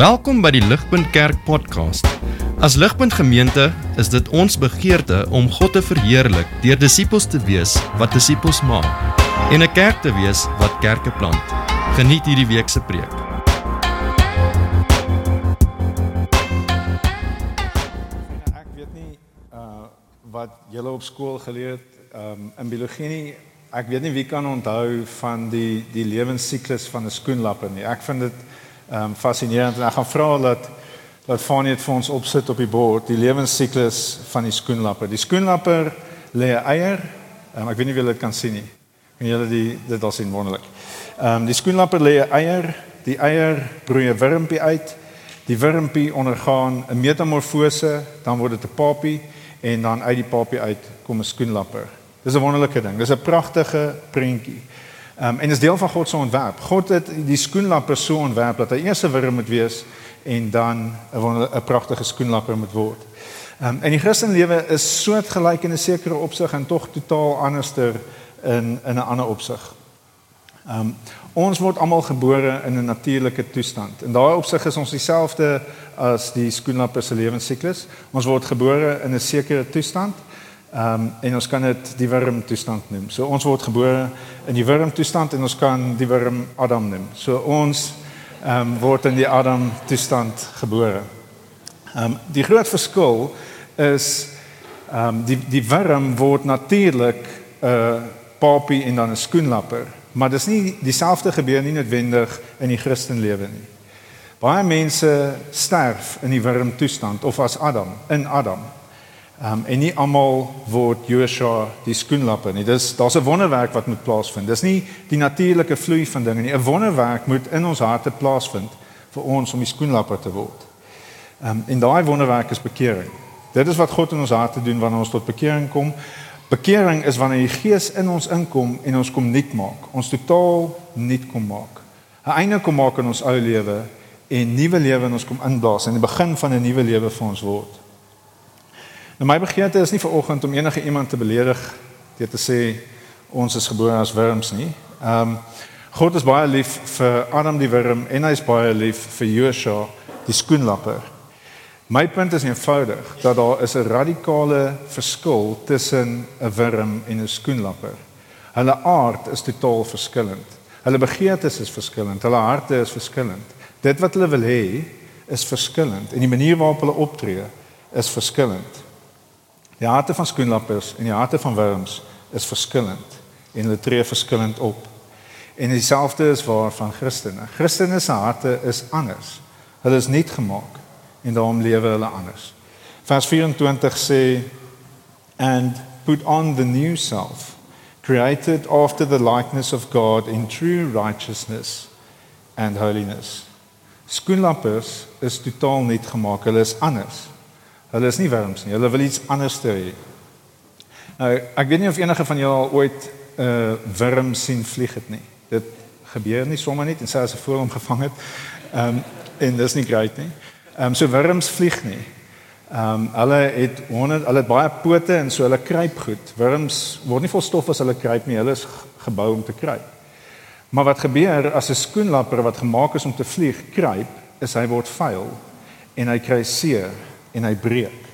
Welkom by die Ligpunt Kerk podcast. As Ligpunt Gemeente is dit ons begeerte om God te verheerlik deur disippels te wees wat disippels maak en 'n kerk te wees wat kerke plant. Geniet hierdie week se preek. Ek weet nie uh wat julle op skool geleer het um in biologie nie. Ek weet nie wie kan onthou van die die lewensiklus van 'n skoenlapper nie. Ek vind dit um fascinerend en ek gaan vra dat dat Fanie dit vir ons opsit op die bord, die lewensiklus van die skoenlapper. Die skoenlapper lê 'n eier. Um, ek weet nie of julle dit kan sien nie. Kan julle die dit al sien wonderlik. Um die skoenlapper lê 'n eier. Die eier broei 'n wurmpie uit. Die wurmpie ondergaan 'n metamorfose, dan word dit 'n papie en dan uit die papie uit kom 'n skoenlapper. Dis 'n wonderlike ding. Dis 'n pragtige prentjie. Um, en is deel van God se ontwerp. God het die skoenlapper so ontwerp dat hy eers 'n wurm moet wees en dan 'n 'n pragtige skoenlapper moet word. Um, en die Christenlewe is soortgelyk in 'n sekere opsig en tog totaal anderster in in 'n ander opsig. Um, ons word almal gebore in 'n natuurlike toestand. In daai opsig is ons dieselfde as die skoenlapper se lewensiklus. Ons word gebore in 'n sekere toestand. Ehm um, en ons kan dit die wurm toestand noem. So ons word gebore in die wurm toestand en ons kan die wurm Adam noem. So ons ehm um, word in die Adam toestand gebore. Ehm um, die groot verskil is ehm um, die die wurm word natuurlik 'n uh, papie en dan 'n skoenlapper, maar dis nie dieselfde gebeur nie noodwendig in die Christenlewe nie. Baie mense sterf in die wurm toestand of as Adam in Adam. Ehm um, en nie almal word Joshua die skoenlapper nie. Dis daar's 'n wonderwerk wat moet plaasvind. Dis nie die natuurlike vloei van dinge nie. 'n Wonderwerk moet in ons harte plaasvind vir ons om die skoenlapper te word. Ehm um, en daai wonderwerk is bekering. Dit is wat God in ons harte doen wanneer ons tot bekering kom. Bekering is wanneer die Gees in ons inkom en ons kom nuut maak. Ons totaal nuut kom maak. 'n Einde kom maak in ons ou lewe en nuwe lewe in ons kom inblaas en die begin van 'n nuwe lewe vir ons word. Nou my begeerte is nie vir oggend om enige iemand te beledig deur te sê ons is gebore as wurms nie. Ehm um, God is baie lief vir Adam die wurm en hy is baie lief vir Joshua die skoenlapper. My punt is eenvoudig dat daar is 'n radikale verskil tussen 'n wurm en 'n skoenlapper. Hulle aard is totaal verskillend. Hulle begeertes is verskillend, hulle harte is verskillend. Dit wat hulle wil hê is verskillend en die manier waarop hulle optree is verskillend. Die harte van skoenlappers en die harte van wurms is verskillend en hulle tree verskillend op. En dieselfde is waar van Christene. Christene se harte is anders. Hulle is nie gemaak en daarom lewe hulle anders. Vers 24 sê and put on the new self created after the likeness of God in true righteousness and holiness. Skoenlappers is totaal nie gemaak, hulle is anders. Hulle is nie wurms nie, hulle wil iets anders hê. Nou, ek weet nie of enige van julle al ooit 'n uh, wurm sien vlieg het nie. Dit gebeur nie sommer net en sê as 'n voël hom gevang het. Ehm um, en dis nie great nie. Ehm um, so wurms vlieg nie. Ehm um, hulle het honderd, hulle het baie pote en so hulle kruip goed. Wurms word nie vol stof as hulle kruip nie. Hulle is gebou om te kruip. Maar wat gebeur as 'n skoenlapper wat gemaak is om te vlieg kruip, is hy word vuil en hy kry seer en hy breek.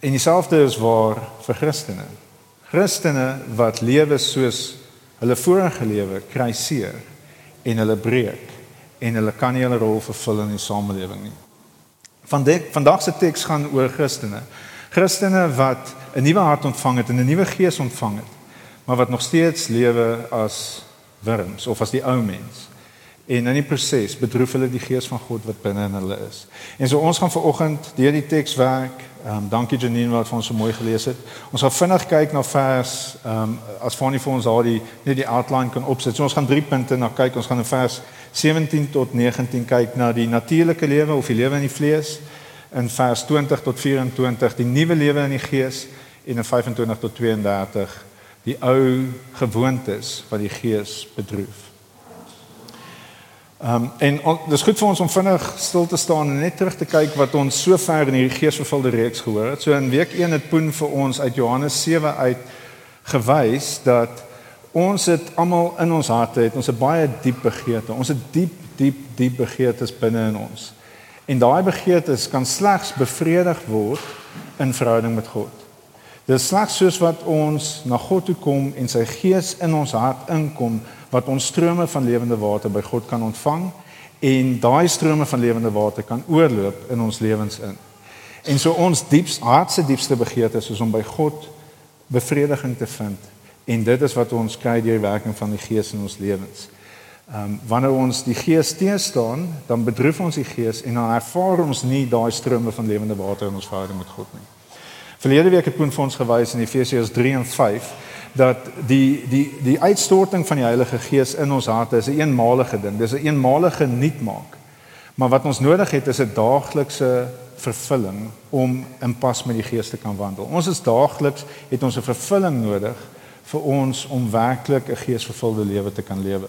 En dieselfde is waar vir Christene. Christene wat lewe soos hulle vorige lewe kry seer en hulle breek en hulle kan nie hulle rol vervul in die samelewing nie. Vandag vandag se teks gaan oor Christene. Christene wat 'n nuwe hart ontvang het en 'n nuwe gees ontvang het, maar wat nog steeds lewe as wurms of as die ou mens. En in die proses bedroef hulle die gees van God wat binne in hulle is. En so ons gaan vanoggend deur die teks werk. Ehm um, dankie Janine wat vir ons so mooi gelees het. Ons gaan vinnig kyk na vers ehm um, as Fanie vir ons daardie net die outline kan opsit. So ons gaan drie punte na kyk. Ons gaan in vers 17 tot 19 kyk na die natuurlike lewe of die lewe in die vlees. In vers 20 tot 24 die nuwe lewe in die gees en in 25 tot 32 die ou gewoontes wat die gees bedroef. Ehm um, en on, dis goed vir ons om vinnig stil te staan en net terug te kyk wat ons sover in hierdie geesvervulde reeks gehoor het. So in week 1 het Poen vir ons uit Johannes 7 uit gewys dat ons het almal in ons harte het ons 'n baie diep begeerte. Ons het diep diep diep begeertes binne in ons. En daai begeertes kan slegs bevredig word in verhouding met God. Dit is slegs soos wat ons na God toe kom en sy gees in ons hart inkom wat ons strome van lewende water by God kan ontvang en daai strome van lewende water kan oorloop in ons lewens in. En so ons diepste hartse diepste begeerte is om by God bevrediging te vind en dit is wat ons kry deur die werking van die Gees in ons lewens. Ehm um, wanneer ons die Gees teenstaan, dan bedroef ons die Gees en dan ervaar ons nie daai strome van lewende water in ons verhouding met God nie. Verlede week het Koen vir ons gewys in Efesiërs 3 en 5 dat die die die uitstorting van die Heilige Gees in ons harte is 'n eenmalige ding. Dis 'n eenmalige nuutmaak. Maar wat ons nodig het is 'n daaglikse vervulling om in pas met die Gees te kan wandel. Ons is daagliks het ons 'n vervulling nodig vir ons om werklik 'n geesvervulde lewe te kan lewe.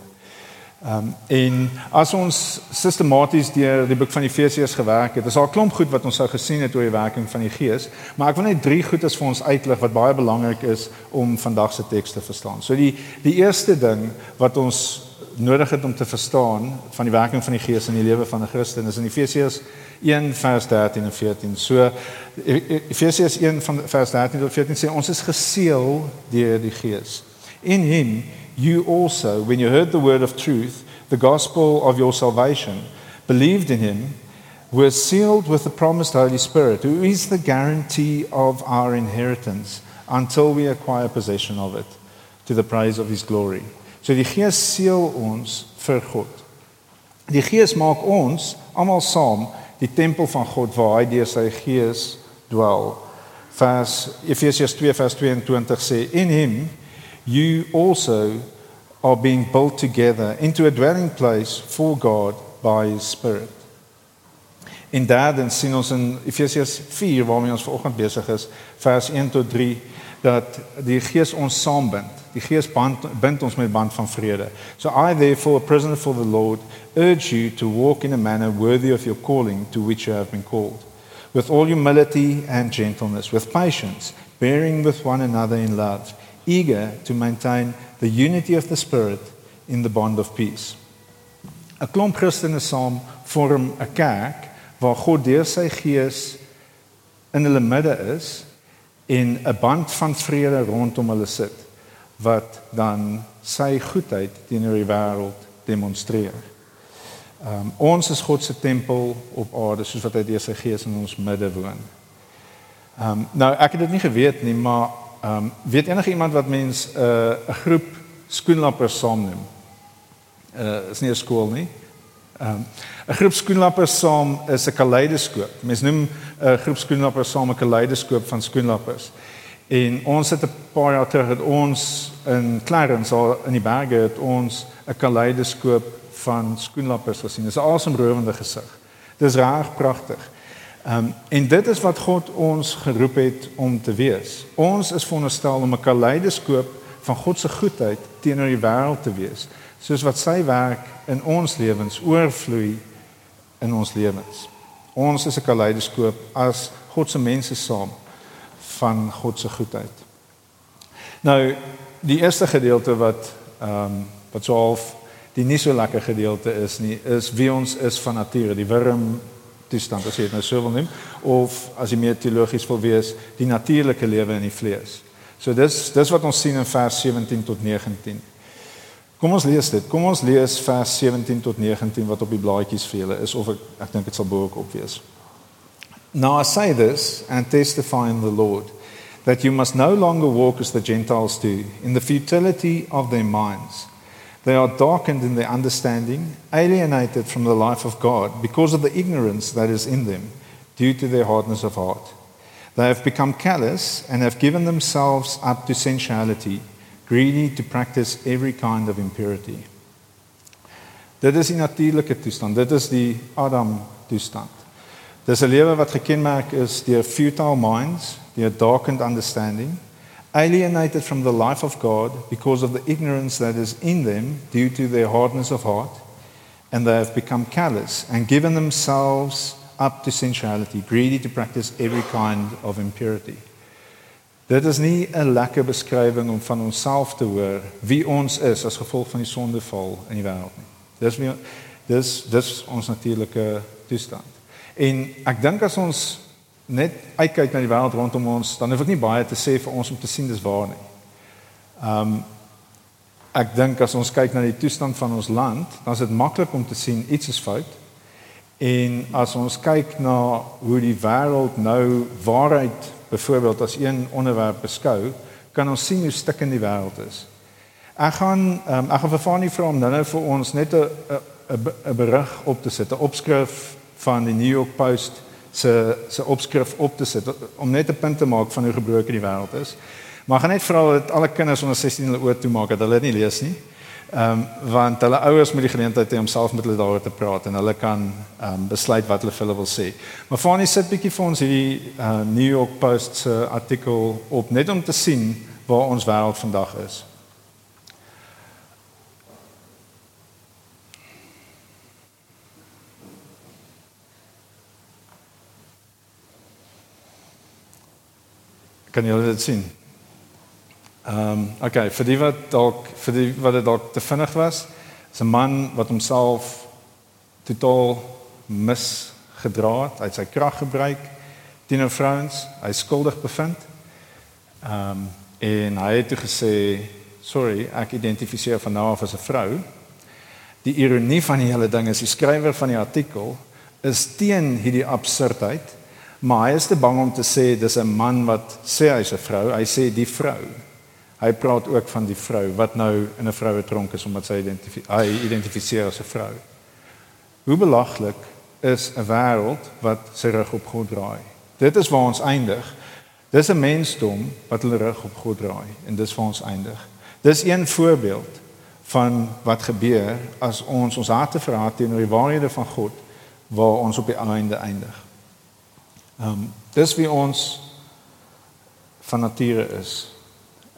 Ehm um, en as ons sistematies deur die boek van Efesiërs gewerk het, is al 'n klomp goed wat ons sou gesien het oor die werking van die Gees, maar ek wil net drie goedes vir ons uitlig wat baie belangrik is om vandag se teks te verstaan. So die die eerste ding wat ons nodig het om te verstaan van die werking van die Gees in die lewe van 'n Christen is in Efesiërs 1 vers 13 en 14. So e- e- Efesiërs 1 van vers 13 tot 14 sê ons is geseël deur die Gees. In him you also when you heard the word of truth, the gospel of your salvation, believed in him, were sealed with the promised Holy Spirit, who is the guarantee of our inheritance until we acquire possession of it to the praise of his glory. So die Gees seël ons vir God. Die Gees maak ons almal saam die tempel van God waar hy deur sy gees dwel. Vers Efesiërs 2 vers 22 sê in him you also are being built together into a dwelling place for God by his spirit. In daardie sien ons in Efesiërs 4 waarmee ons vanoggend besig is, vers 1 tot 3 dat die gees ons saambind. Die gees band bind ons met band van vrede. So I therefore a prisoner for the Lord urge you to walk in a manner worthy of your calling to which you have been called with all humility and gentleness with patience bearing with one another in love eager to maintain the unity of the spirit in the bond of peace. 'n Klomp Christene saam vorm 'n kerk waar God deur sy gees in hulle midde is en 'n band van vrede rondom hulle sit wat dan sy goedheid teenoor die wêreld demonstreer. Um, ons is God se tempel op aarde soos wat hy deur sy gees in ons midde woon. Um, nou ek het dit nie geweet nie, maar um, weet enige iemand wat mens 'n uh, 'n groep skoenlappers saamneem? Uh is nie 'n skool nie. Um, 'n groep skoenlappers saam is 'n kaleidoskoop. Mens noem 'n groep skoenlappers saam 'n kaleidoskoop van skoenlappers. En ons het 'n paar jaar terug het ons in Clarence al in die berge het ons 'n kaleidoskoop van skoenlappers gesien. Dit is 'n asemrowende gesig. Dit is reg pragtig. Ehm um, en dit is wat God ons geroep het om te wees. Ons is veronderstel om 'n kaleidoskoop van God se goedheid teenoor die wêreld te wees, soos wat sy werk in ons lewens oorvloei in ons lewens. Ons is 'n kaleidoskoop as God se mense saam van God se goedheid. Nou die eerste gedeelte wat ehm um, wat so half die nie so lekker gedeelte is nie, is wie ons is van nature, die wurm toestand as jy dit nou so wil noem of as jy meer teologies wil wees, die natuurlike lewe in die vlees. So dis dis wat ons sien in vers 17 tot 19. Kom ons lees dit. Kom ons lees vers 17 tot 19 wat op die blaadjies vir julle is of ek ek dink dit sal bo op wees. Now I say this and testify in the Lord that you must no longer walk as the Gentiles do, in the futility of their minds. They are darkened in their understanding, alienated from the life of God because of the ignorance that is in them, due to their hardness of heart. They have become callous and have given themselves up to sensuality, greedy to practice every kind of impurity. Dit is die natuurlike toestand. Dit is die Adam toestand. Dis 'n lewe wat gekenmerk is deur futile minds, deur darkened understanding, alienated from the life of God because of the ignorance that is in them due to their hardness of heart, and they have become callous and given themselves up to sensuality, greedy to practice every kind of impurity. Dit is nie 'n lekker beskrywing om van onsself te hoor wie ons is as gevolg van die sondeval in die wêreld nie. Dis wie dis dis ons natuurlike toestand. En ek dink as ons net uitkyk na die wêreld rondom ons, dan hoef ek nie baie te sê vir ons om te sien dis waar nie. Um ek dink as ons kyk na die toestand van ons land, dan is dit maklik om te sien iets is fout. En as ons kyk na hoe die wêreld nou waarheid byvoorbeeld as een onderwerp beskou, kan ons sien hoe stikkend die wêreld is. Ek gaan um, ek gaan vir Fanie vra om nou vir ons net 'n 'n 'n berig op te sit, 'n opskrif van die New York Post se se opskrif op te sit om net 'n punt te maak van hoe gebroken die wêreld is. Maar gaan net vra dat alle kinders onder 16 hulle oor toe maak dat hulle dit nie lees nie. Ehm um, want hulle ouers moet die geleentheid hê om self met hulle daaroor te praat en hulle kan ehm um, besluit wat hulle vir hulle wil sê. Maar Fanie sit bietjie vir ons hierdie uh, New York Post se artikel op net om te sien waar ons wêreld vandag is. Kan jy dit sien? Ehm um, okay, vir die wat dalk vir die wat dit dalk te vinnig was, is 'n man wat homself totaal misgedra het, hy het sy krag gebruik teenoor vrouens, hy skuldig bevind. Ehm um, en hy het toe gesê, "Sorry, ek identifiseer van nou af as 'n vrou." Die ironie van die hele ding is die skrywer van die artikel is teen hierdie absurdheid, maar hy is te bang om te sê dis 'n man wat sê hy's 'n vrou, hy sê die vrou Hy praat ook van die vrou wat nou in 'n vroue tronk is omdat sy identifi hy identifiseer as 'n vrou. Hoe belaglik is 'n wêreld wat sy rug op God draai. Dit is waar ons eindig. Dis 'n mensdom wat hulle rug op God draai en dis waar ons eindig. Dis een voorbeeld van wat gebeur as ons ons harte verraad teenoor die waarhede van God waar ons op die einde eindig. Ehm um, dis wie ons van nature is.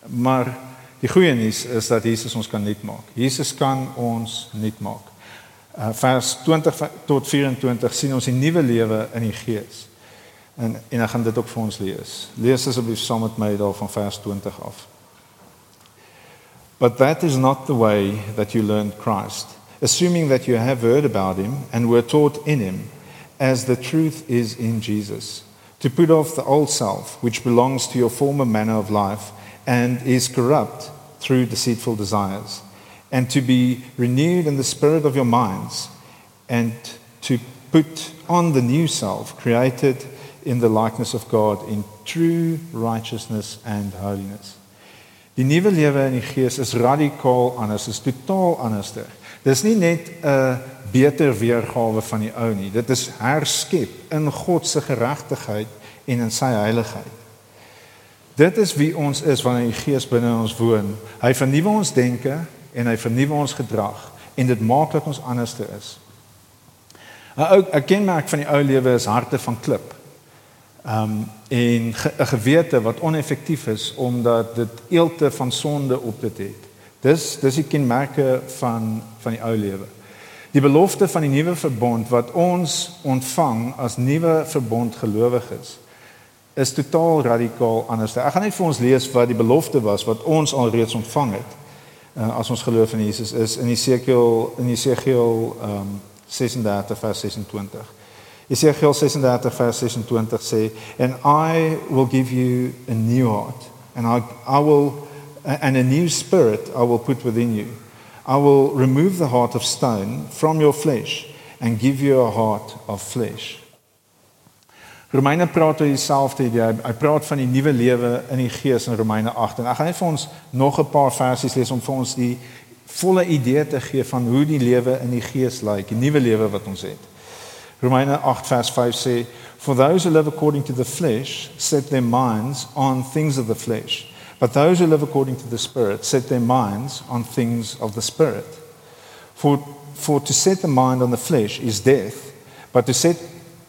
Maar die goeie nuus is dat Jesus ons kan nuut maak. Jesus kan ons nuut maak. Uh, vers 20 tot 24 sien ons 'n nuwe lewe in die Gees. En en ek gaan dit ook vir ons lees. Lees asseblief saam met my daar van vers 20 af. But that is not the way that you learned Christ, assuming that you have heard about him and were taught in him, as the truth is in Jesus, to put off the old self, which belongs to your former manner of life and is corrupt through deceitful desires, and to be renewed in the spirit of your minds, and to put on the new self, created in the likeness of God in true righteousness and holiness. Die nuwe lewe in die gees is radikaal anders, is totaal anders. Dis nie net 'n beter weergawe van die ou nie. Dit is herskep in God se geregtigheid en in sy heiligheid. Dit is wie ons is wanneer die Gees binne ons woon. Hy vernuwe ons denke en hy vernuwe ons gedrag en dit maak dat ons anders te is. 'n Ou 'n kenmerk van die ou lewe is harte van klip. Um en 'n ge, gewete wat oneffektief is omdat dit eelte van sonde op dit het. Dis dis die kenmerke van van die ou lewe. Die belofte van die nuwe verbond wat ons ontvang as nuwe verbond gelowiges is totaal radikaal anders. Ek gaan net vir ons lees wat die belofte was wat ons alreeds ontvang het. Uh, as ons geloof in Jesus is in Jesegiel in Jesegiel um 36 vers 26. Jesegiel 36 vers 26 sê and I will give you a new heart and I I will and a new spirit I will put within you. I will remove the heart of stone from your flesh and give you a heart of flesh. Romeine praat oor dieselfde idee. Hy, hy praat van die nuwe lewe in die Gees in Romeine 8 en ek gaan net vir ons nog 'n paar versies lees om vir ons die volle idee te gee van hoe die lewe in die Gees lyk, die nuwe lewe wat ons het. Romeine 8 vers 5 sê for those who live according to the flesh set their minds on things of the flesh but those who live according to the spirit set their minds on things of the spirit for for to set the mind on the flesh is death but to set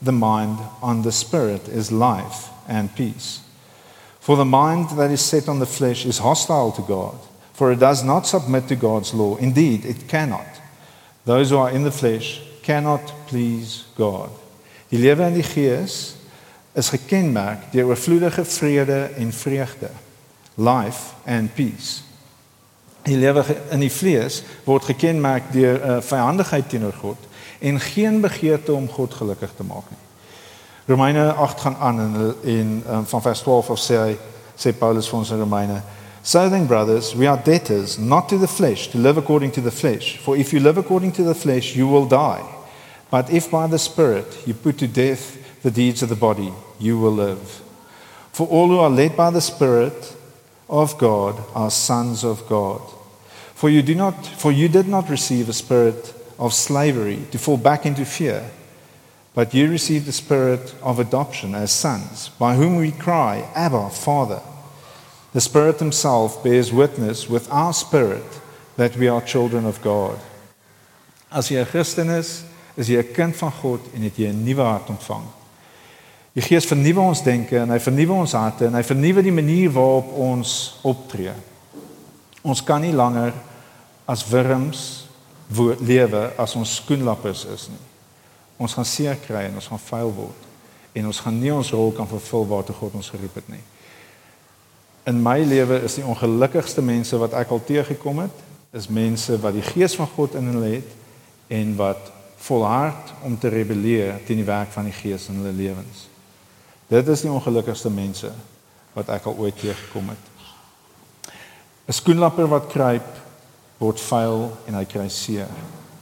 the mind on the spirit is life and peace. For the mind that is set on the flesh is hostile to God, for it does not submit to God's law. Indeed, it cannot. Those who are in the flesh cannot please God. Die lewe in die gees is gekenmerk deur oorvloedige vrede en vreugde, life and peace. Die lewe in die vlees word gekenmerk deur 'n uh, eh, vyandigheid teenoor God en geen begeerte om God gelukkig te maak nie. Romeine 8 gaan aan en in um, van vers 12 of sê hy sê Paulus vir ons in Romeine So then brothers we are debtors not to the flesh to live according to the flesh for if you live according to the flesh you will die but if by the spirit you put to death the deeds of the body you will live for all who are led by the spirit of God are sons of God for you do not for you did not receive a spirit of slavery to fall back into fear but you received the spirit of adoption as sons, by whom we cry, Abba, Father. The Spirit Himself bears witness with our spirit that we are children of God. As jy 'n Christen is, is jy 'n kind van God en het jy 'n nuwe hart ontvang. Die Gees vernuwe ons denke en hy vernuwe ons harte en hy vernuwe die manier waarop ons optree. Ons kan nie langer as wurms lewe as ons skoenlappers is nie ons gaan seer kry en ons gaan vuil word en ons gaan nie ons rol kan vervul waartoe God ons geroep het nie. In my lewe is die ongelukkigste mense wat ek al teëgekom het, is mense wat die gees van God in hulle het en wat volhard om te rebelleer teen die werk van die gees in hulle lewens. Dit is die ongelukkigste mense wat ek al ooit teëgekom het. 'n Skoenlapper wat kruip word vuil en hy kry seer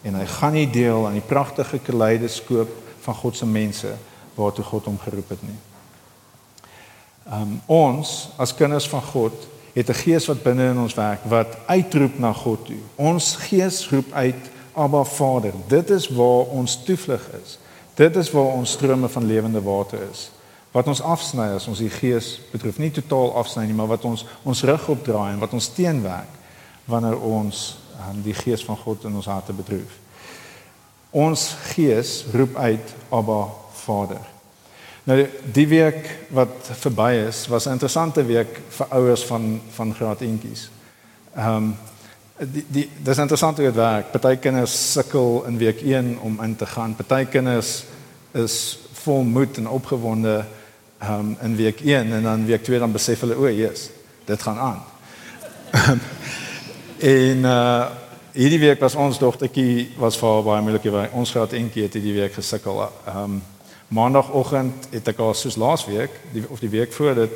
en hy gaan nie deel aan die pragtige kaleidoskoop van God se mense waartoe God hom geroep het nie. Um ons as kinders van God het 'n gees wat binne in ons werk wat uitroep na God toe. Ons gees roep uit Abba Vader. Dit is waar ons toevlug is. Dit is waar ons strome van lewende water is. Wat ons afsny as ons die gees betref, nie totaal afsny nie, maar wat ons ons rug opdraai en wat ons teenwerk wanneer ons um, die gees van God in ons harte bedroef. Ons gees roep uit Abba Vader. Nou die week wat verby is, was 'n interessante week vir ouers van van graad eentjies. Ehm um, die die dis interessant hoe dit werk. Party kinders sukkel in week 1 om in te gaan. Party kinders is vol moed en opgewonde um, in week 1 en dan week 2 dan besef hulle o, Jesus, dit gaan aan. En uh hierdie week was ons dogtertjie was vir haar baie moeilik. Ons gehad eentjie het hierdie week gesukkel. Um maandagooggend het ek haar soos laasweek, die of die week voor dit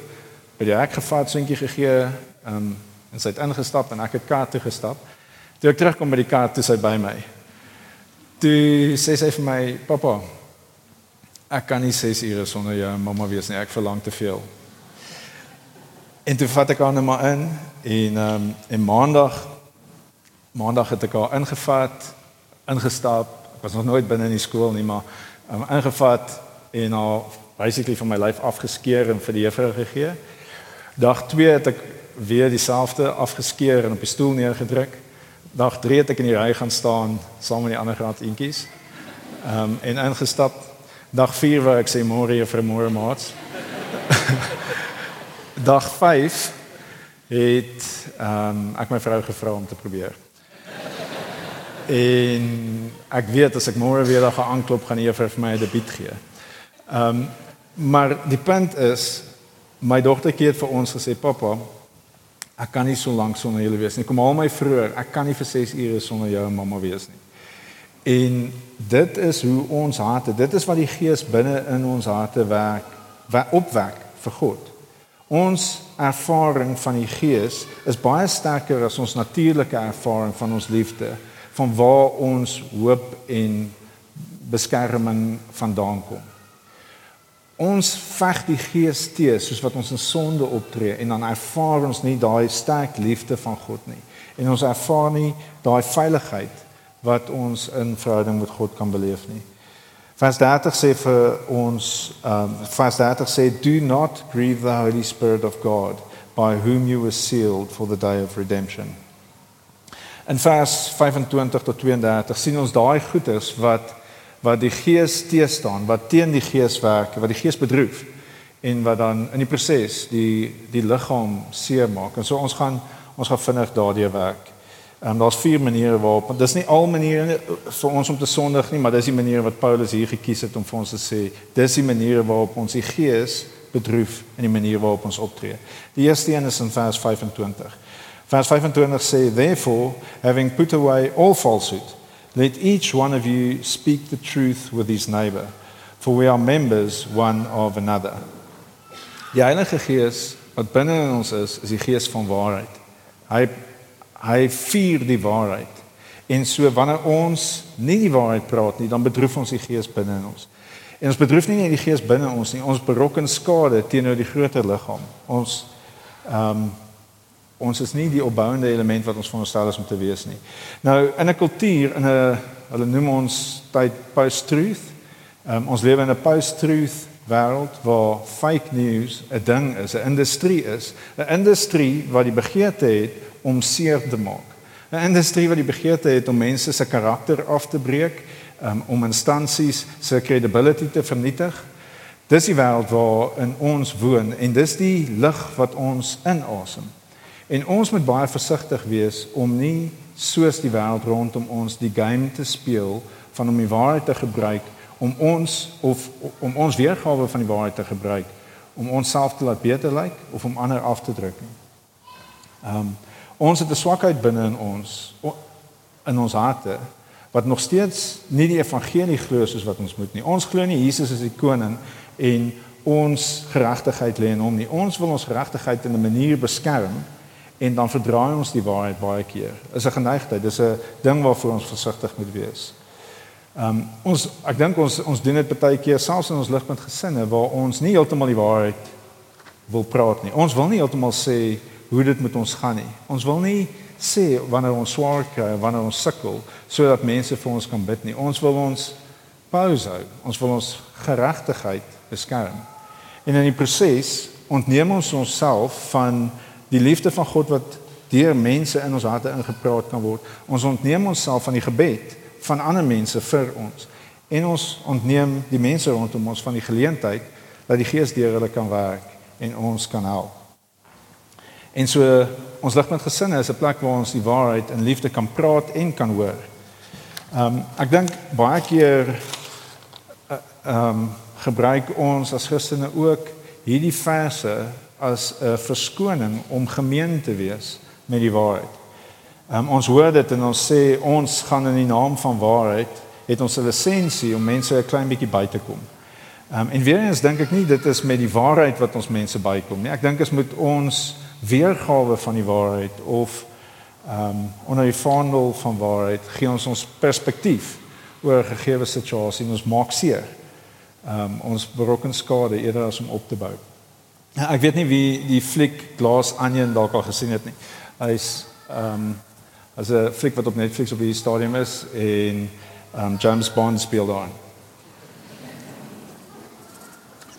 by die hek gevat, seentjie gegee, um en sy het ingestap en ek het kaart toe gestap. Toe ek terugkom by die kaart, toe sy by my. Toe sê sy vir my, "Pappa, ek kan nie 6 ure sonder jou mamma wees nie. Ek verlang te veel." En toe vat ek haar net maar in en ehm um, en maandag maandag het ek haar ingevat, ingestap. Ek was nog nooit binne in die skool nie, maar um, ingevat en haar basically van my lyf afgeskeer en vir die juffrou gegee. Dag 2 het ek weer dieselfde afgeskeer en op die stoel neergedruk. Dag 3 het ek in die ry gaan staan saam met die ander graad eentjies. Ehm um, en ingestap. Dag 4 waar ek sê môre juffrou môre maats. Dag 5 het ehm um, ek my vrou gevra om te probeer. En ek weet as ek môre weer daar gaan aanklop gaan eers vir my 'n debuut gee. Ehm um, maar die punt is my dogtertjie het vir ons gesê pappa ek kan nie so lank sonder julle wees nie. Kom haal my vroeër. Ek kan nie vir 6 ure sonder jou en mamma wees nie. En dit is hoe ons harte, dit is wat die Gees binne in ons harte werk, wat opwek vir God. Ons ervaring van die Gees is baie sterker as ons natuurlike ervaring van ons liefde van waar ons hoop en beskerming vandaan kom. Ons veg die gees te soos wat ons in sonde optree en dan ervaar ons nie daai sterk liefde van God nie. En ons ervaar nie daai veiligheid wat ons in verhouding met God kan beleef nie. Vers 30 sê vir ons um vers 30 sê do not grieve the holy spirit of God by whom you were sealed for the day of redemption. In vers 25 tot 32 sien ons daai goeders wat wat die gees teë staan, wat teen die gees werk, wat die gees bedroef en wat dan in die proses die die liggaam seer maak. En so ons gaan ons gaan vinnig daardie werk. Ehm um, daar's vier maniere waarop, want dis nie al maniere vir ons om te sondig nie, maar dis die maniere wat Paulus hier gekies het om vir ons te sê, dis die maniere waarop ons die gees bedroef en die manier waarop ons optree. Die eerste een is in vers 25. Vers 25 sê, "Therefore, having put away all falsehood, let each one of you speak the truth with his neighbor, for we are members one of another." Die Heilige Gees wat binne in ons is, is die Gees van waarheid. Hy hy vier die waarheid. En so wanneer ons nie die waarheid praat nie, dan bedroef ons die Gees binne in ons. En ons bedroef nie net die Gees binne ons nie, ons berokken skade teenoor die groter liggaam. Ons ehm um, ons is nie die opbouende element wat ons veronderstel is om te wees nie. Nou in 'n kultuur in 'n hulle noem ons tyd post-truth. Um, ons lewe in 'n post-truth wêreld waar fake news 'n ding is, 'n industrie is, 'n industrie wat die begeerte het om seer te maak. 'n Industrie wat die begeerte het om mense se karakter af te breek, um, om instansies se credibility te vernietig. Dis die wêreld waarin ons woon en dis die lig wat ons inasem. En ons moet baie versigtig wees om nie soos die wêreld rondom ons die game te speel van om die waarheid te gebruik om ons of om ons weergawe van die waarheid te gebruik om onsself te laat beter lyk of om ander af te druk. Ehm um, ons het 'n swakheid binne in ons in ons harte wat nog steeds nie die evangelie glo soos wat ons moet nie. Ons glo nie Jesus is die koning en ons geregtigheid lê in hom nie. Ons wil ons geregtigheid in 'n manier beskerm en dan verdraai ons die waarheid baie keer. Is 'n geneigtheid, dis 'n ding waarvoor ons versigtig moet wees. Ehm um, ons ek dink ons ons doen dit baie keer selfs in ons ligpunt gesinne waar ons nie heeltemal die waarheid wil praat nie. Ons wil nie heeltemal sê hoe dit met ons gaan nie. Ons wil nie sê wanneer ons swaar kry, wanneer ons sukkel, sodat mense vir ons kan bid nie. Ons wil ons pause hou. Ons wil ons geregtigheid beskerm. En in die proses ontneem ons onsself van die liefde van God wat deur mense in ons harte ingepraat kan word. Ons ontneem onsself van die gebed van ander mense vir ons. En ons ontneem die mense rondom ons van die geleentheid dat die Gees deur hulle kan werk en ons kan help. En so ons ligpunt gesinne is 'n plek waar ons die waarheid in liefde kan praat en kan hoor. Ehm um, ek dink baie keer eh, ehm um, gebruik ons as Christene ook hierdie verse as 'n verskoning om gemeen te wees met die waarheid. Um, ons hoor dit en ons sê ons gaan in die naam van waarheid het ons 'n lisensie om mense 'n klein bietjie by te kom. Um, en weer eens dink ek nie dit is met die waarheid wat ons mense bykom nie. Ek dink is met ons weergawe van die waarheid of ehm um, onder die vaandel van waarheid gee ons ons perspektief oor 'n gegeewe situasie en ons maak seer. Ehm um, ons berokken skade eerder as om op te bou. Ja, ek weet nie wie die fliek Glass Onion dalk al gesien het nie. Hy's ehm um, as 'n fliek wat op Netflix op die stadium is en ehm um, James Bond speel daar. Ehm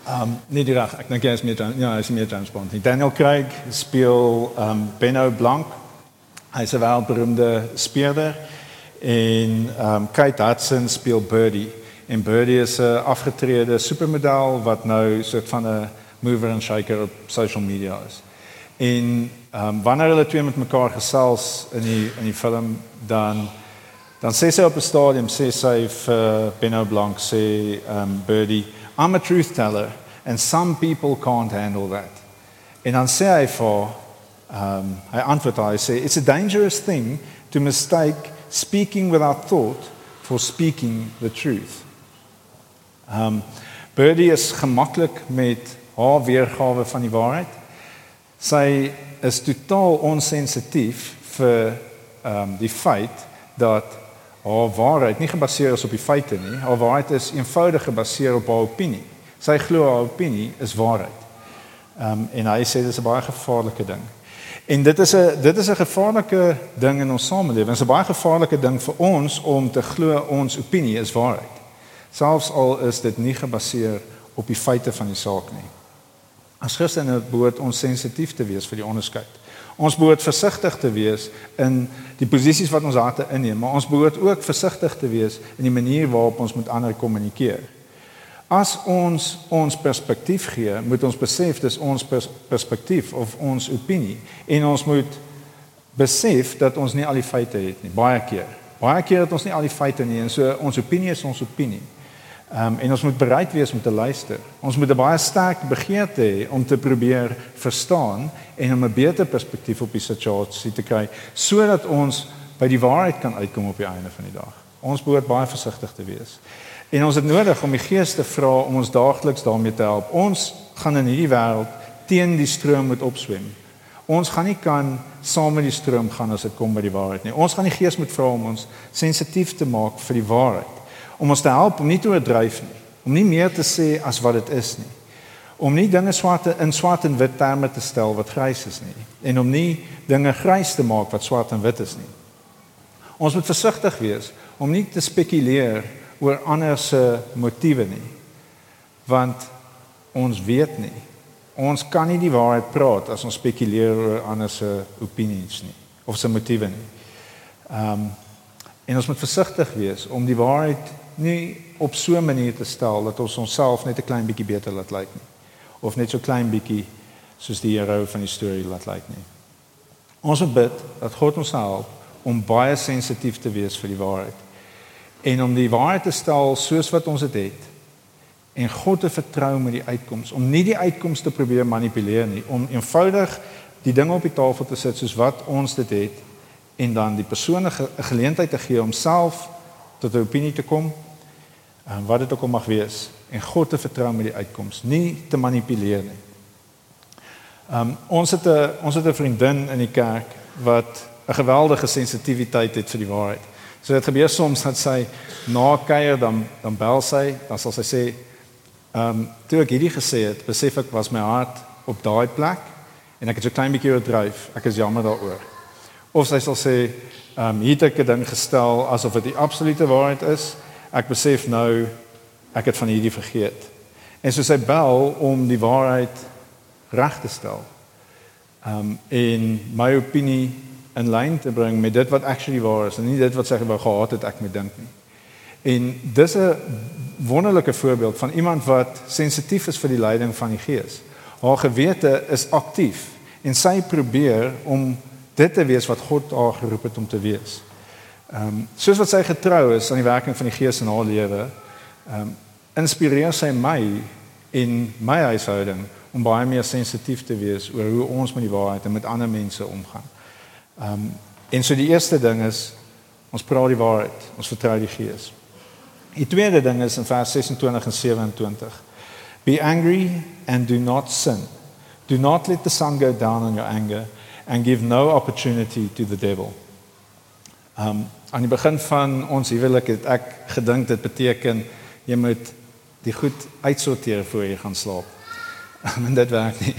um, nee, die reg, ek dink hy is meer ja, hy is meer Bond. Daniel Craig speel ehm um, Benno Blanc. Hy's 'n wêreldberoemde speurder en ehm um, Kate Hudson speel Birdie. En Birdie is 'n afgetrede supermodel wat nou soort van 'n mover and shaker op social media is. En ehm um, wanneer hulle twee met mekaar gesels in die in die film dan dan sê sy op 'n stadium sê sy vir Benno Blanc sê ehm um, Birdie I'm a truth teller and some people can't handle that. En dan sê hy vir ehm um, hy antwoord hy sê it's a dangerous thing to mistake speaking without thought for speaking the truth. Um, Birdie is gemaklik met haar weergawe van die waarheid. Sy is totaal onsensitief vir ehm um, die feit dat haar waarheid nie gebaseer is op die feite nie. Haar waarheid is eenvoudig gebaseer op haar opinie. Sy glo haar opinie is waarheid. Ehm um, en hy sê dis 'n baie gevaarlike ding. En dit is 'n dit is 'n gevaarlike ding in ons samelewing. Dit is 'n baie gevaarlike ding vir ons om te glo ons opinie is waarheid. Selfs al is dit nie gebaseer op die feite van die saak nie. As Christene behoort ons sensitief te wees vir die onderskeid. Ons behoort versigtig te wees in die posisies wat ons harte inneem, maar ons behoort ook versigtig te wees in die manier waarop ons met ander kommunikeer. As ons ons perspektief gee, moet ons besef dis ons pers perspektief of ons opinie en ons moet besef dat ons nie al die feite het nie, baie keer. Baie keer het ons nie al die feite nie en so ons opinie is ons opinie. Um, en ons moet bereid wees om te luister. Ons moet 'n baie sterk begeerte hê om te probeer verstaan en om 'n beter perspektief op die situasie te kry sodat ons by die waarheid kan uitkom op die einde van die dag. Ons behoort baie versigtig te wees. En ons het nodig om die Gees te vra om ons daagliks daarmee te help. Ons gaan in hierdie wêreld teen die stroom moet opswem. Ons gaan nie kan saam met die stroom gaan as dit kom by die waarheid nie. Ons gaan die Gees moet vra om ons sensitief te maak vir die waarheid om ons te help om nie te oordryf nie, om nie meer te sê as wat dit is nie. Om nie dinge swart in swart en wit terme te stel wat grys is nie en om nie dinge grys te maak wat swart en wit is nie. Ons moet versigtig wees om nie te spekuleer oor ander se motiewe nie. Want ons weet nie. Ons kan nie die waarheid praat as ons spekuleer oor ander se opinies nie of se motiewe nie. Ehm um, en ons moet versigtig wees om die waarheid nie op so 'n manier te stel dat ons onsself net 'n klein bietjie beter laat lyk nie of net so klein bietjie soos die hero van die storie laat lyk nie. Ons moet bid dat God ons help om baie sensitief te wees vir die waarheid en om die waarheid te stel soos wat ons dit het, het en God te vertrou met die uitkoms om nie die uitkoms te probeer manipuleer nie om eenvoudig die dinge op die tafel te sit soos wat ons dit het en dan die persoon 'n geleentheid te gee om self tot 'n opinie te kom en wat dit ook al mag wees en God te vertrou met die uitkoms, nie te manipuleer nie. Um ons het 'n ons het 'n vriendin in die kerk wat 'n geweldige sensitiwiteit het vir die waarheid. So dit gebeur soms dat sy na kuier dan dan bel sy, dan sal sy sê, "Ehm um, toe ek hierdie gesê het, besef ek was my hart op daai plek en ek het so klein bietjie oordryf. Ek is jammer daaroor." Of sy sal sê, "Ehm um, hier het ek 'n ding gestel asof dit die absolute waarheid is." Ek besef nou ek het van hierdie vergeet. En so sy bel om die waarheid reg te stel. Um in my opinie in lyn te bring met dit wat actually waar is en nie dit wat sy wou gehad het ek moet dink nie. En dis 'n wonderlike voorbeeld van iemand wat sensitief is vir die leiding van die Gees. Haar gewete is aktief en sy probeer om dit te wees wat God haar geroep het om te wees. Ehm um, soos wat sy getrou is aan die werking van die Gees in haar lewe, ehm um, inspireer sy my in my huishouding om baie meer sensitief te wees oor hoe ons met die waarheid en met ander mense omgaan. Ehm um, en so die eerste ding is ons praat die waarheid, ons vertrou die Gees. Die tweede ding is in vers 26 en 27. Be angry and do not sin. Do not let the sun go down on your anger and give no opportunity to the devil. Um aan die begin van ons huwelik het ek gedink dit beteken jy moet die goed uitsorteer voor jy gaan slaap. En dit werk nie.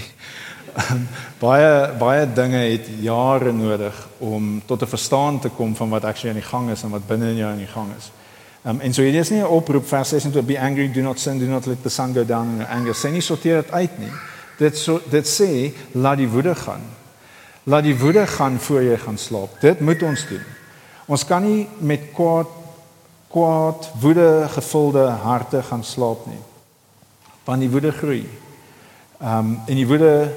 Um, baie baie dinge het jare nodig om tot 'n verstaan te kom van wat actually aan die gang is en wat binne in jou aan die gang is. Um en so hier is nie 'n oproep vers 6 to be angry do not sin do not let the sun go down in your anger. Sê nie sorteer dit uit nie. Dit so dit sê laat die woede gaan. Laat die woede gaan voor jy gaan slaap. Dit moet ons doen. Ons kan nie met kwaad kwaad woede gevulde harte gaan slaap nie. Want die woede groei. Ehm um, en die woede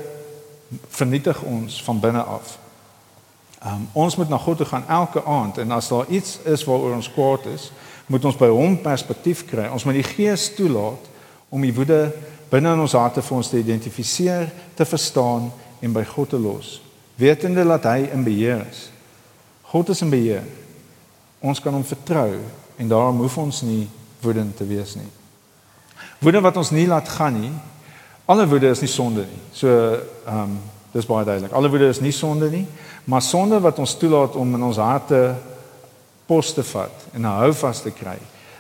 vernietig ons van binne af. Ehm um, ons moet na God toe gaan elke aand en as daar iets is waaroor ons kwaad is, moet ons by hom perspektief kry. Ons moet die Gees toelaat om die woede binne in ons harte vir ons te identifiseer, te verstaan en by God te los, wetende dat hy in beheer is. God is in beheer. Ons kan hom vertrou en daarom hoef ons nie woedend te wees nie. Woede wat ons nie laat gaan nie. Alle woede is nie sonde nie. So ehm um, dis baie duidelik. Alle woede is nie sonde nie, maar sonde wat ons toelaat om in ons harte pos te vat en 'n hou vas te kry,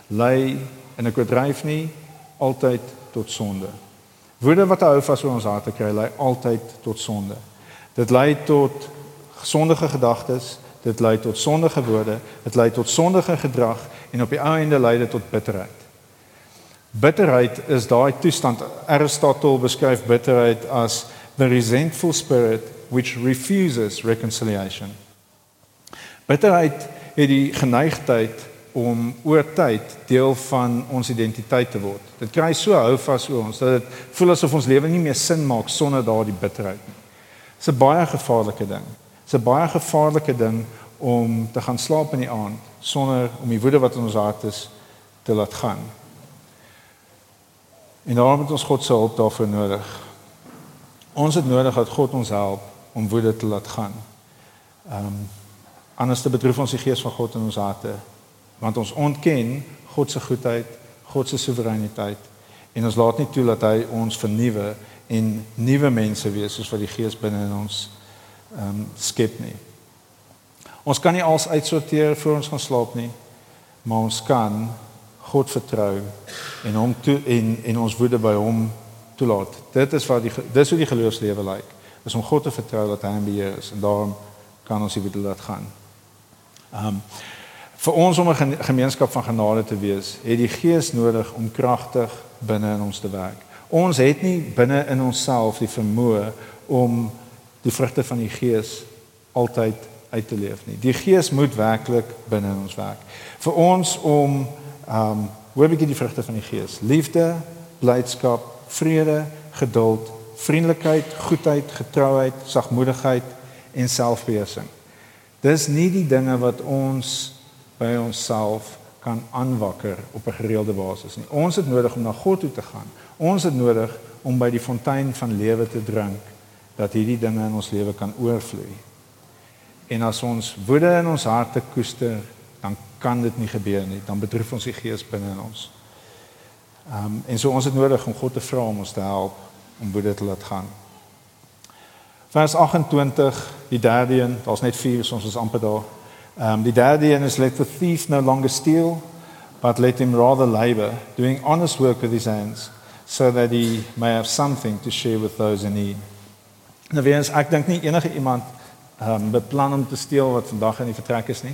lei en ek dryf nie altyd tot sonde. Woede wat 'n hou vas oor ons harte kry, lei altyd tot sonde. Dit lei tot sondige gedagtes, dit lei tot sondige woorde, dit lei tot sondige gedrag en op die einde lei dit tot bitterheid. Bitterheid is daai toestand Aristotle beskryf bitterheid as the resentful spirit which refuses reconciliation. Bitterheid het die geneigtheid om oor tyd deel van ons identiteit te word. Dit kry so hou vas oor ons dat dit voel asof ons lewe nie meer sin maak sonder daardie bitterheid nie. Dit is 'n baie gevaarlike ding Dit's 'n baie gevaarlike ding om te gaan slaap in die aand sonder om die woede wat in ons hart is te laat gaan. En daarom het ons God se hulp daarvoor nodig. Ons het nodig dat God ons help om woede te laat gaan. Ehm um, anders te betref ons die gees van God in ons harte want ons ontken God se goedheid, God se soewereiniteit en ons laat nie toe dat hy ons vernuwe en nuwe mense wees soos wat die gees binne in ons ehm um, skep nie. Ons kan nie als uitsorteer voor ons gaan slaap nie, maar ons kan God vertrou en hom toe en en ons woede by hom toelaat. Dit is wat die dis hoe die geloofslewe lyk. Is om God te vertrou dat hy beheer is en daarom kan ons die woede laat gaan. Ehm um, vir ons om 'n gemeenskap van genade te wees, het die Gees nodig om kragtig binne in ons te werk. Ons het nie binne in onsself die vermoë om die vrugte van die Gees altyd uit te leef nie. Die Gees moet werklik binne in ons werk. Vir ons om ehm um, hoe begin die vrugte van die Gees? Liefde, blydskap, vrede, geduld, vriendelikheid, goedheid, getrouheid, sagmoedigheid en selfbeheersing. Dis nie die dinge wat ons by onsself kan aanwakker op 'n gereelde basis nie. Ons het nodig om na God toe te gaan. Ons het nodig om by die fontein van lewe te drink dat hierdie dinge in ons lewe kan oorvloei. En as ons woede in ons harte koester, dan kan dit nie gebeur nie. Dan bedroef ons die gees binne in ons. Ehm um, en so ons het nodig om God te vra om ons te help om woede te laat gaan. Vers 28, die derde een, daar's net vier, so ons is amper daar. Um, the Dadian is let the thief no longer steal, but let him rather labor, doing honest work with his hands, so that he may have something to share with those in need. Nou weer eens, ek dink nie enige iemand um, beplan om te steel wat vandag in die vertrek is nie.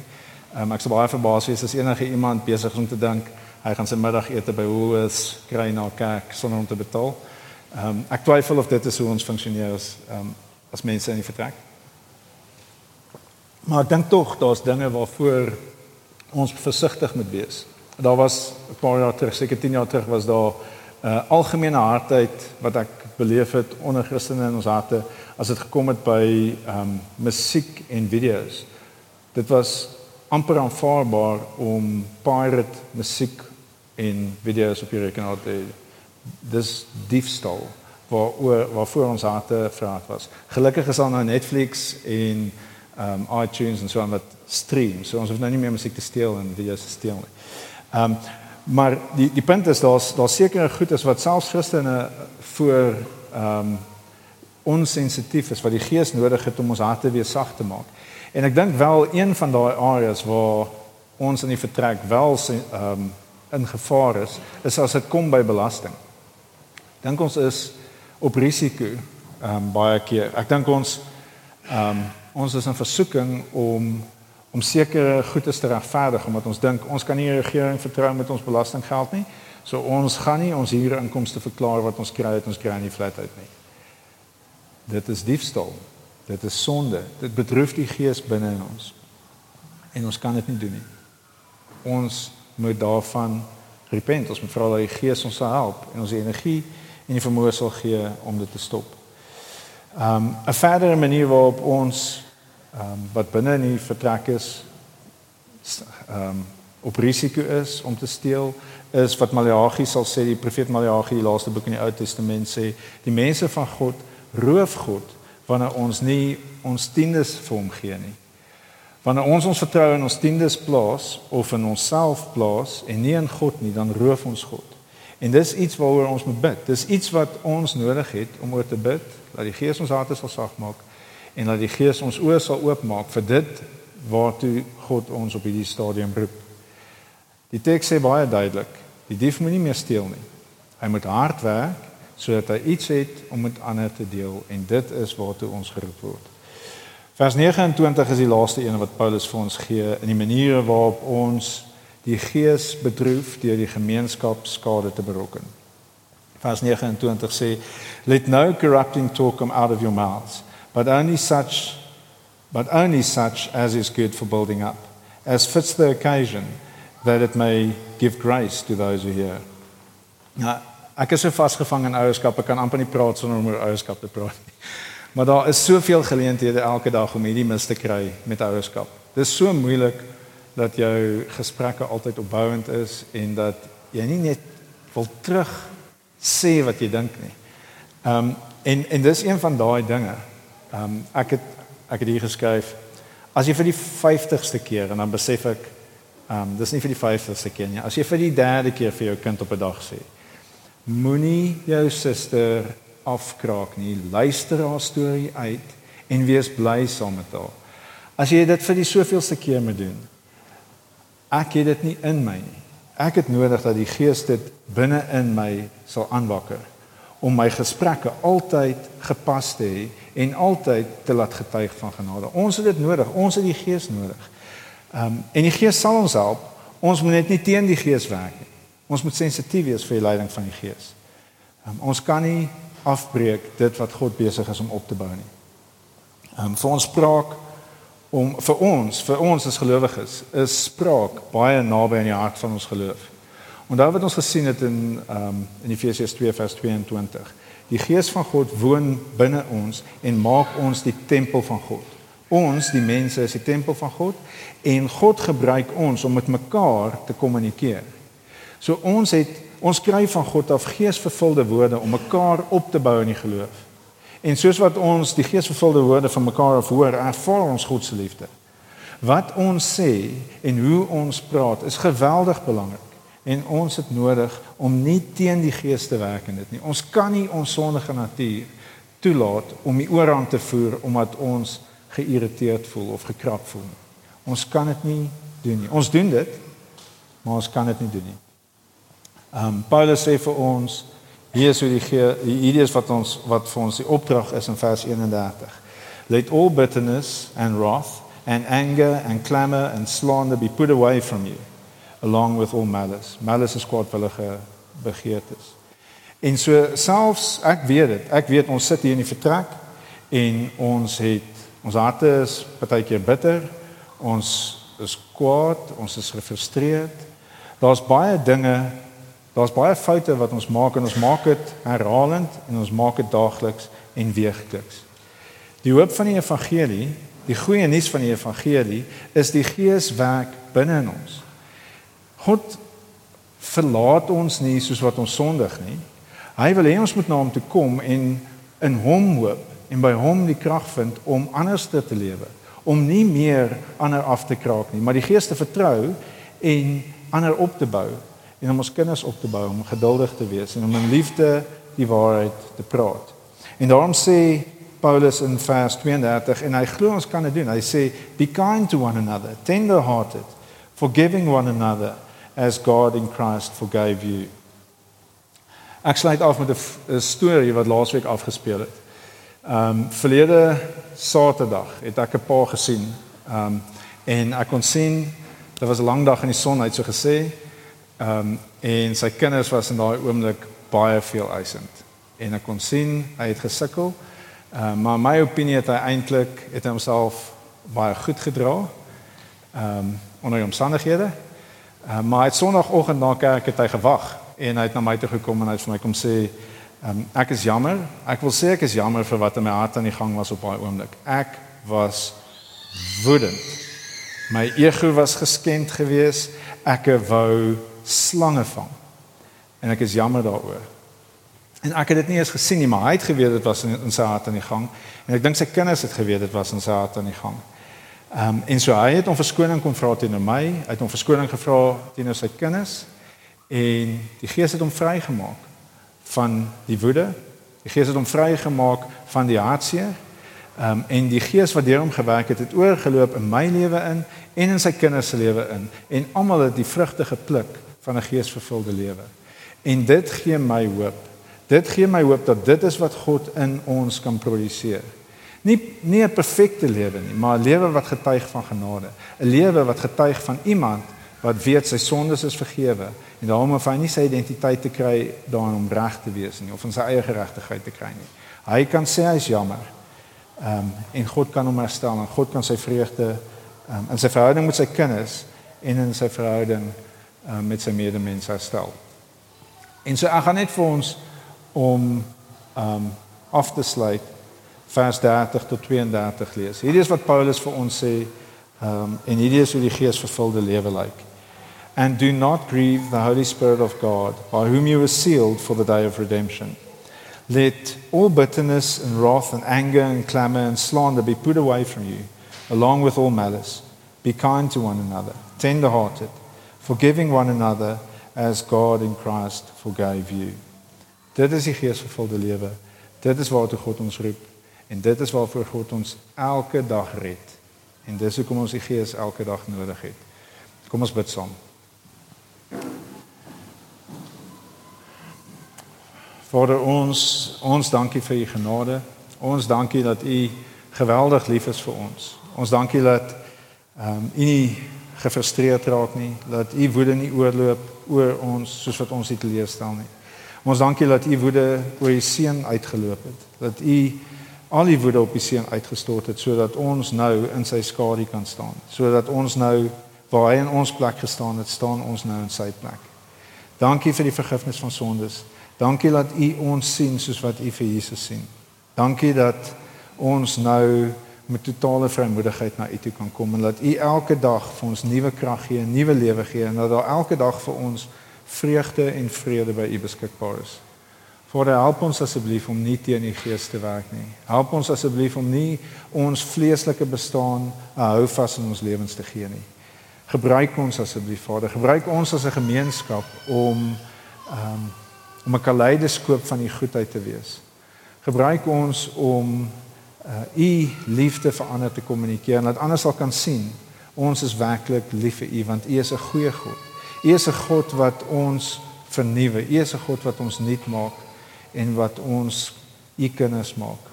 Um, ek sou baie verbaas wees as enige iemand besig is om te dink hy gaan sy middagete by Woolworths kry na kerk sonder om te betaal. Um, ek twyfel of dit is hoe ons funksioneer as um, as mense in die vertrek. Maar ek dink tog daar's dinge waarvoor ons versigtig moet wees. Daar was 'n paar jaar terug, seker 10 jaar terug was daar 'n uh, algemene hardheid wat ek beleef het onder Christene in ons harte as dit gekom het by ehm um, musiek en video's. Dit was amper aanvaarbaar om pirate musiek en video's op jou rekenaar te dis diefstal waar waarvoor ons harte vraat was. Gelukkig is daar nou Netflix en um iTunes en so aan wat stream. So ons hoef nou nie meer musiek te steel en video's te steel nie. Um maar die die punt is daar's daar sekere goed is wat selfs Christene voor um onsensitief is wat die Gees nodig het om ons harte weer sag te maak. En ek dink wel een van daai areas waar ons in die vertrek wel um in gevaar is, is as dit kom by belasting. Dink ons is op risiko um baie keer. Ek dink ons um ons is in versoeking om om sekere goedes te regverdig omdat ons dink ons kan nie die regering vertrou met ons belastinggeld nie. So ons gaan nie ons huurinkomste inkomste verklaar wat ons kry uit ons kry nie flat uit nie. Dit is diefstal. Dit is sonde. Dit bedroef die gees binne in ons. En ons kan dit nie doen nie. Ons moet daarvan repent. Ons moet vra dat die gees ons sal help en ons energie en die vermoë sal gee om dit te stop. Ehm um, 'n verdere manier waarop ons ehm um, wat binne in die vertrek is ehm um, op risiko is om te steel is wat Maleagi sal sê die profeet Maleagi die laaste boek in die Ou Testament sê die mense van God roof God wanneer ons nie ons tiendes vir hom gee nie. Wanneer ons ons vertroue in ons tiendes plaas of in onsself plaas en nie in God nie, dan roof ons God. En dis iets waaroor ons moet bid. Dis iets wat ons nodig het om oor te bid, dat die Gees ons harte sal sag maak en dat die Gees ons oë sal oopmaak vir dit waartoe God ons op hierdie stadium roep. Die teks sê baie duidelik, die dief moet nie meer steel nie. Hy moet hard werk sodat hy iets het om met ander te deel en dit is waartoe ons geroep word. Vers 29 is die laaste een wat Paulus vir ons gee in die maniere waarop ons die gees bedroef deur die gemeenskap skade te berokken. Vers 29 sê let no corrupting talk come out of your mouths but only such but only such as is good for building up as fits the occasion that it may give grace to those who hear. Nou, ek is so vasgevang in ouerskap, ek kan amper nie praat sonder om oor ouerskap te praat nie. Maar daar is soveel geleenthede elke dag om hierdie mis te kry met ouerskap. Dis so moeilik dat jou gesprekke altyd opbouend is en dat jy nie net wil terug sê wat jy dink nie. Ehm um, en en dis een van daai dinge. Ehm um, ek het ek het hier geskryf as jy vir die 50ste keer en dan besef ek ehm um, dis nie vir die 50ste keer nie. As jy vir die derde keer vir jou kind op 'n dag sê moenie jou suster afkraak nie. Luister haar storie uit en wees bly saam met haar. As jy dit vir die soveelste keer moet doen. Ek het dit nie in my nie. Ek het nodig dat die Gees dit binne in my sal aanwakker om my gesprekke altyd gepas te hê en altyd te laat getuig van genade. Ons het dit nodig. Ons het die Gees nodig. Ehm um, en die Gees sal ons help. Ons moet net nie teen die Gees werk nie. Ons moet sensitief wees vir die leiding van die Gees. Um, ons kan nie afbreek dit wat God besig is om op te bou nie. Um, vir ons spraak om vir ons, vir ons as gelowiges, is spraak baie naby aan die hart van ons geloof. Daar wat ons gesien het in um, in Efesiërs 2 vers 22. Die Gees van God woon binne ons en maak ons die tempel van God. Ons, die mense, is die tempel van God en God gebruik ons om met mekaar te kommunikeer. So ons het ons kry van God af geesvervulde woorde om mekaar op te bou in die geloof. En soos wat ons die geesvervulde woorde van mekaar af hoor, ervaar ons God se liefde. Wat ons sê en hoe ons praat is geweldig belangrik. En ons het nodig om nie teen die gees te werk in dit nie. Ons kan nie ons sondige natuur toelaat om die oorhand te voer omdat ons geïrriteerd voel of gekrap voel. Ons kan dit nie doen nie. Ons doen dit, maar ons kan dit nie doen nie. Um Paulus sê vir ons hier is hoe die die idees wat ons wat vir ons die opdrag is in vers 31. Let all bitterness and wrath and anger and clamor and slander be put away from you along with all malice. Malice is kwaadwillige begeertes. En so selfs ek weet dit. Ek weet ons sit hier in die vertrek en ons het ons harte is partykeer bitter. Ons is kwaad, ons is gefrustreerd. Daar's baie dinge Daar's baie foute wat ons maak en ons maak dit herhalend en ons maak dit daagliks en weekliks. Die hoop van die evangelie, die goeie nuus van die evangelie is die Gees werk binne in ons. God verlaat ons nie soos wat ons sondig nie. Hy wil hê ons moet na hom toe kom en in hom hoop en by hom die krag vind om anders te lewe, om nie meer ander af te kraak nie, maar die Gees te vertrou en ander op te bou en om ons kinders op te bou om geduldig te wees en om in liefde die waarheid te praat. En daarom sê Paulus in vers 32 en hy glo ons kan dit doen. Hy sê be kind to one another, tender-hearted, forgiving one another as God in Christ forgave you. Ek sluit af met 'n storie wat laasweek afgespeel het. Ehm um, verlede Saterdag het ek 'n pa gesien. Ehm um, en ek kon sien dit was 'n lang dag in die son, hy het so gesê Ehm um, en sy kinders was in daai oomblik baie veel eisend. En ek kon sien hy het gesukkel. Ehm uh, maar my opinie het hy eintlik het homself baie goed gedra. Ehm um, onder omstandighede. Ehm uh, maar het sonoggend na kerk het hy gewag en hy het na my toe gekom en hy het vir my kom sê ehm um, ek is jammer. Ek wil sê ek is jammer vir wat in my hart aan die gang was op daai oomblik. Ek was woedend. My ego was geskend geweest. Ek wou slange vang. En ek is jammer daaroor. En ek het dit nie eens gesien nie, maar hy het geweet dit was in, in sy hart aan die gang. En ek dink sy kinders het geweet dit was in sy hart aan die gang. Ehm um, en so hy het hom verskoning kom vra teenoor my, hy het hom verskoning gevra teenoor sy kinders en die Gees het hom vrygemaak van die woede. Die Gees het hom vrygemaak van die hartseer. Ehm um, en die Gees wat deur hom gewerk het, het oorgeloop in my lewe in en in sy kinders se lewe in en almal het die vrugte gepluk van 'n geesvervulde lewe. En dit gee my hoop. Dit gee my hoop dat dit is wat God in ons kan produseer. Nie nie 'n perfekte lewe nie, maar 'n lewe wat getuig van genade, 'n lewe wat getuig van iemand wat weet sy sondes is vergewe en daarom hoef hy nie sy identiteit te kry daarin om reg te wees nie of van sy eie geregtigheid te kry nie. Hy kan sê hy is jammer. Ehm um, en God kan hom herstel en God kan sy vreugde ehm um, in sy verhouding met sy kinders en in sy verhouding uh, met sy medemens herstel. En so ek gaan net vir ons om um af te sluit vers 30 tot 32 lees. Hierdie is wat Paulus vir ons sê, ehm um, en hierdie is hoe die geesvervulde lewe lyk. And do not grieve the Holy Spirit of God, by whom you were sealed for the day of redemption. Let all bitterness and wrath and anger and clamor and slander be put away from you, along with all malice. Be kind to one another, tender hearted, forgiving one another as God in Christ forgave you. Dit is die geesvervulde lewe. Dit is waartoe God ons roep en dit is waarvoor God ons elke dag red. En dis hoekom ons die Gees elke dag nodig het. Kom ons bid saam. Vader ons ons dankie vir u genade. Ons dankie dat u geweldig lief is vir ons. Ons dankie dat ehm um, u nie gefrustreerd raak nie, dat u woede nie oorloop oor ons soos wat ons dit leerstel nie. Ons dankie dat u woede oor u seun uitgeloop het. Dat u al die woede op die seun uitgestort het sodat ons nou in sy skadu kan staan. Sodat ons nou waar hy in ons plek gestaan het, staan ons nou in sy plek. Dankie vir die vergifnis van sondes. Dankie dat U ons sien soos wat U vir Jesus sien. Dankie dat ons nou met totale vrymoedigheid na U toe kan kom en dat U elke dag vir ons nuwe krag gee, nuwe lewe gee en dat daar elke dag vir ons vreugde en vrede by U beskikbaar is. Vader, help ons asseblief om nie teen U gees te werk nie. Help ons asseblief om nie ons vleeslike bestaan 'n houvas in ons lewens te gee nie. Gebruik ons asseblief, Vader. Gebruik ons as 'n gemeenskap om um, om 'n kaleidoskoop van u goedheid te wees. Gebruik ons om uh u liefde vir ander te kommunikeer en dat ander sal kan sien ons is werklik lief vir u want u is 'n goeie God. U is 'n God wat ons vernuwe. U is 'n God wat ons nuut maak en wat ons u kinders maak.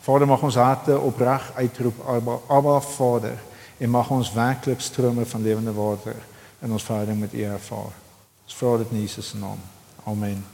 Vader mag ons harte opreg uitroep Abba, Abba Vader en mag ons werklik strome van lewende water in ons verhouding met u ervaar. Ons vra dit in Jesus se naam. Amen.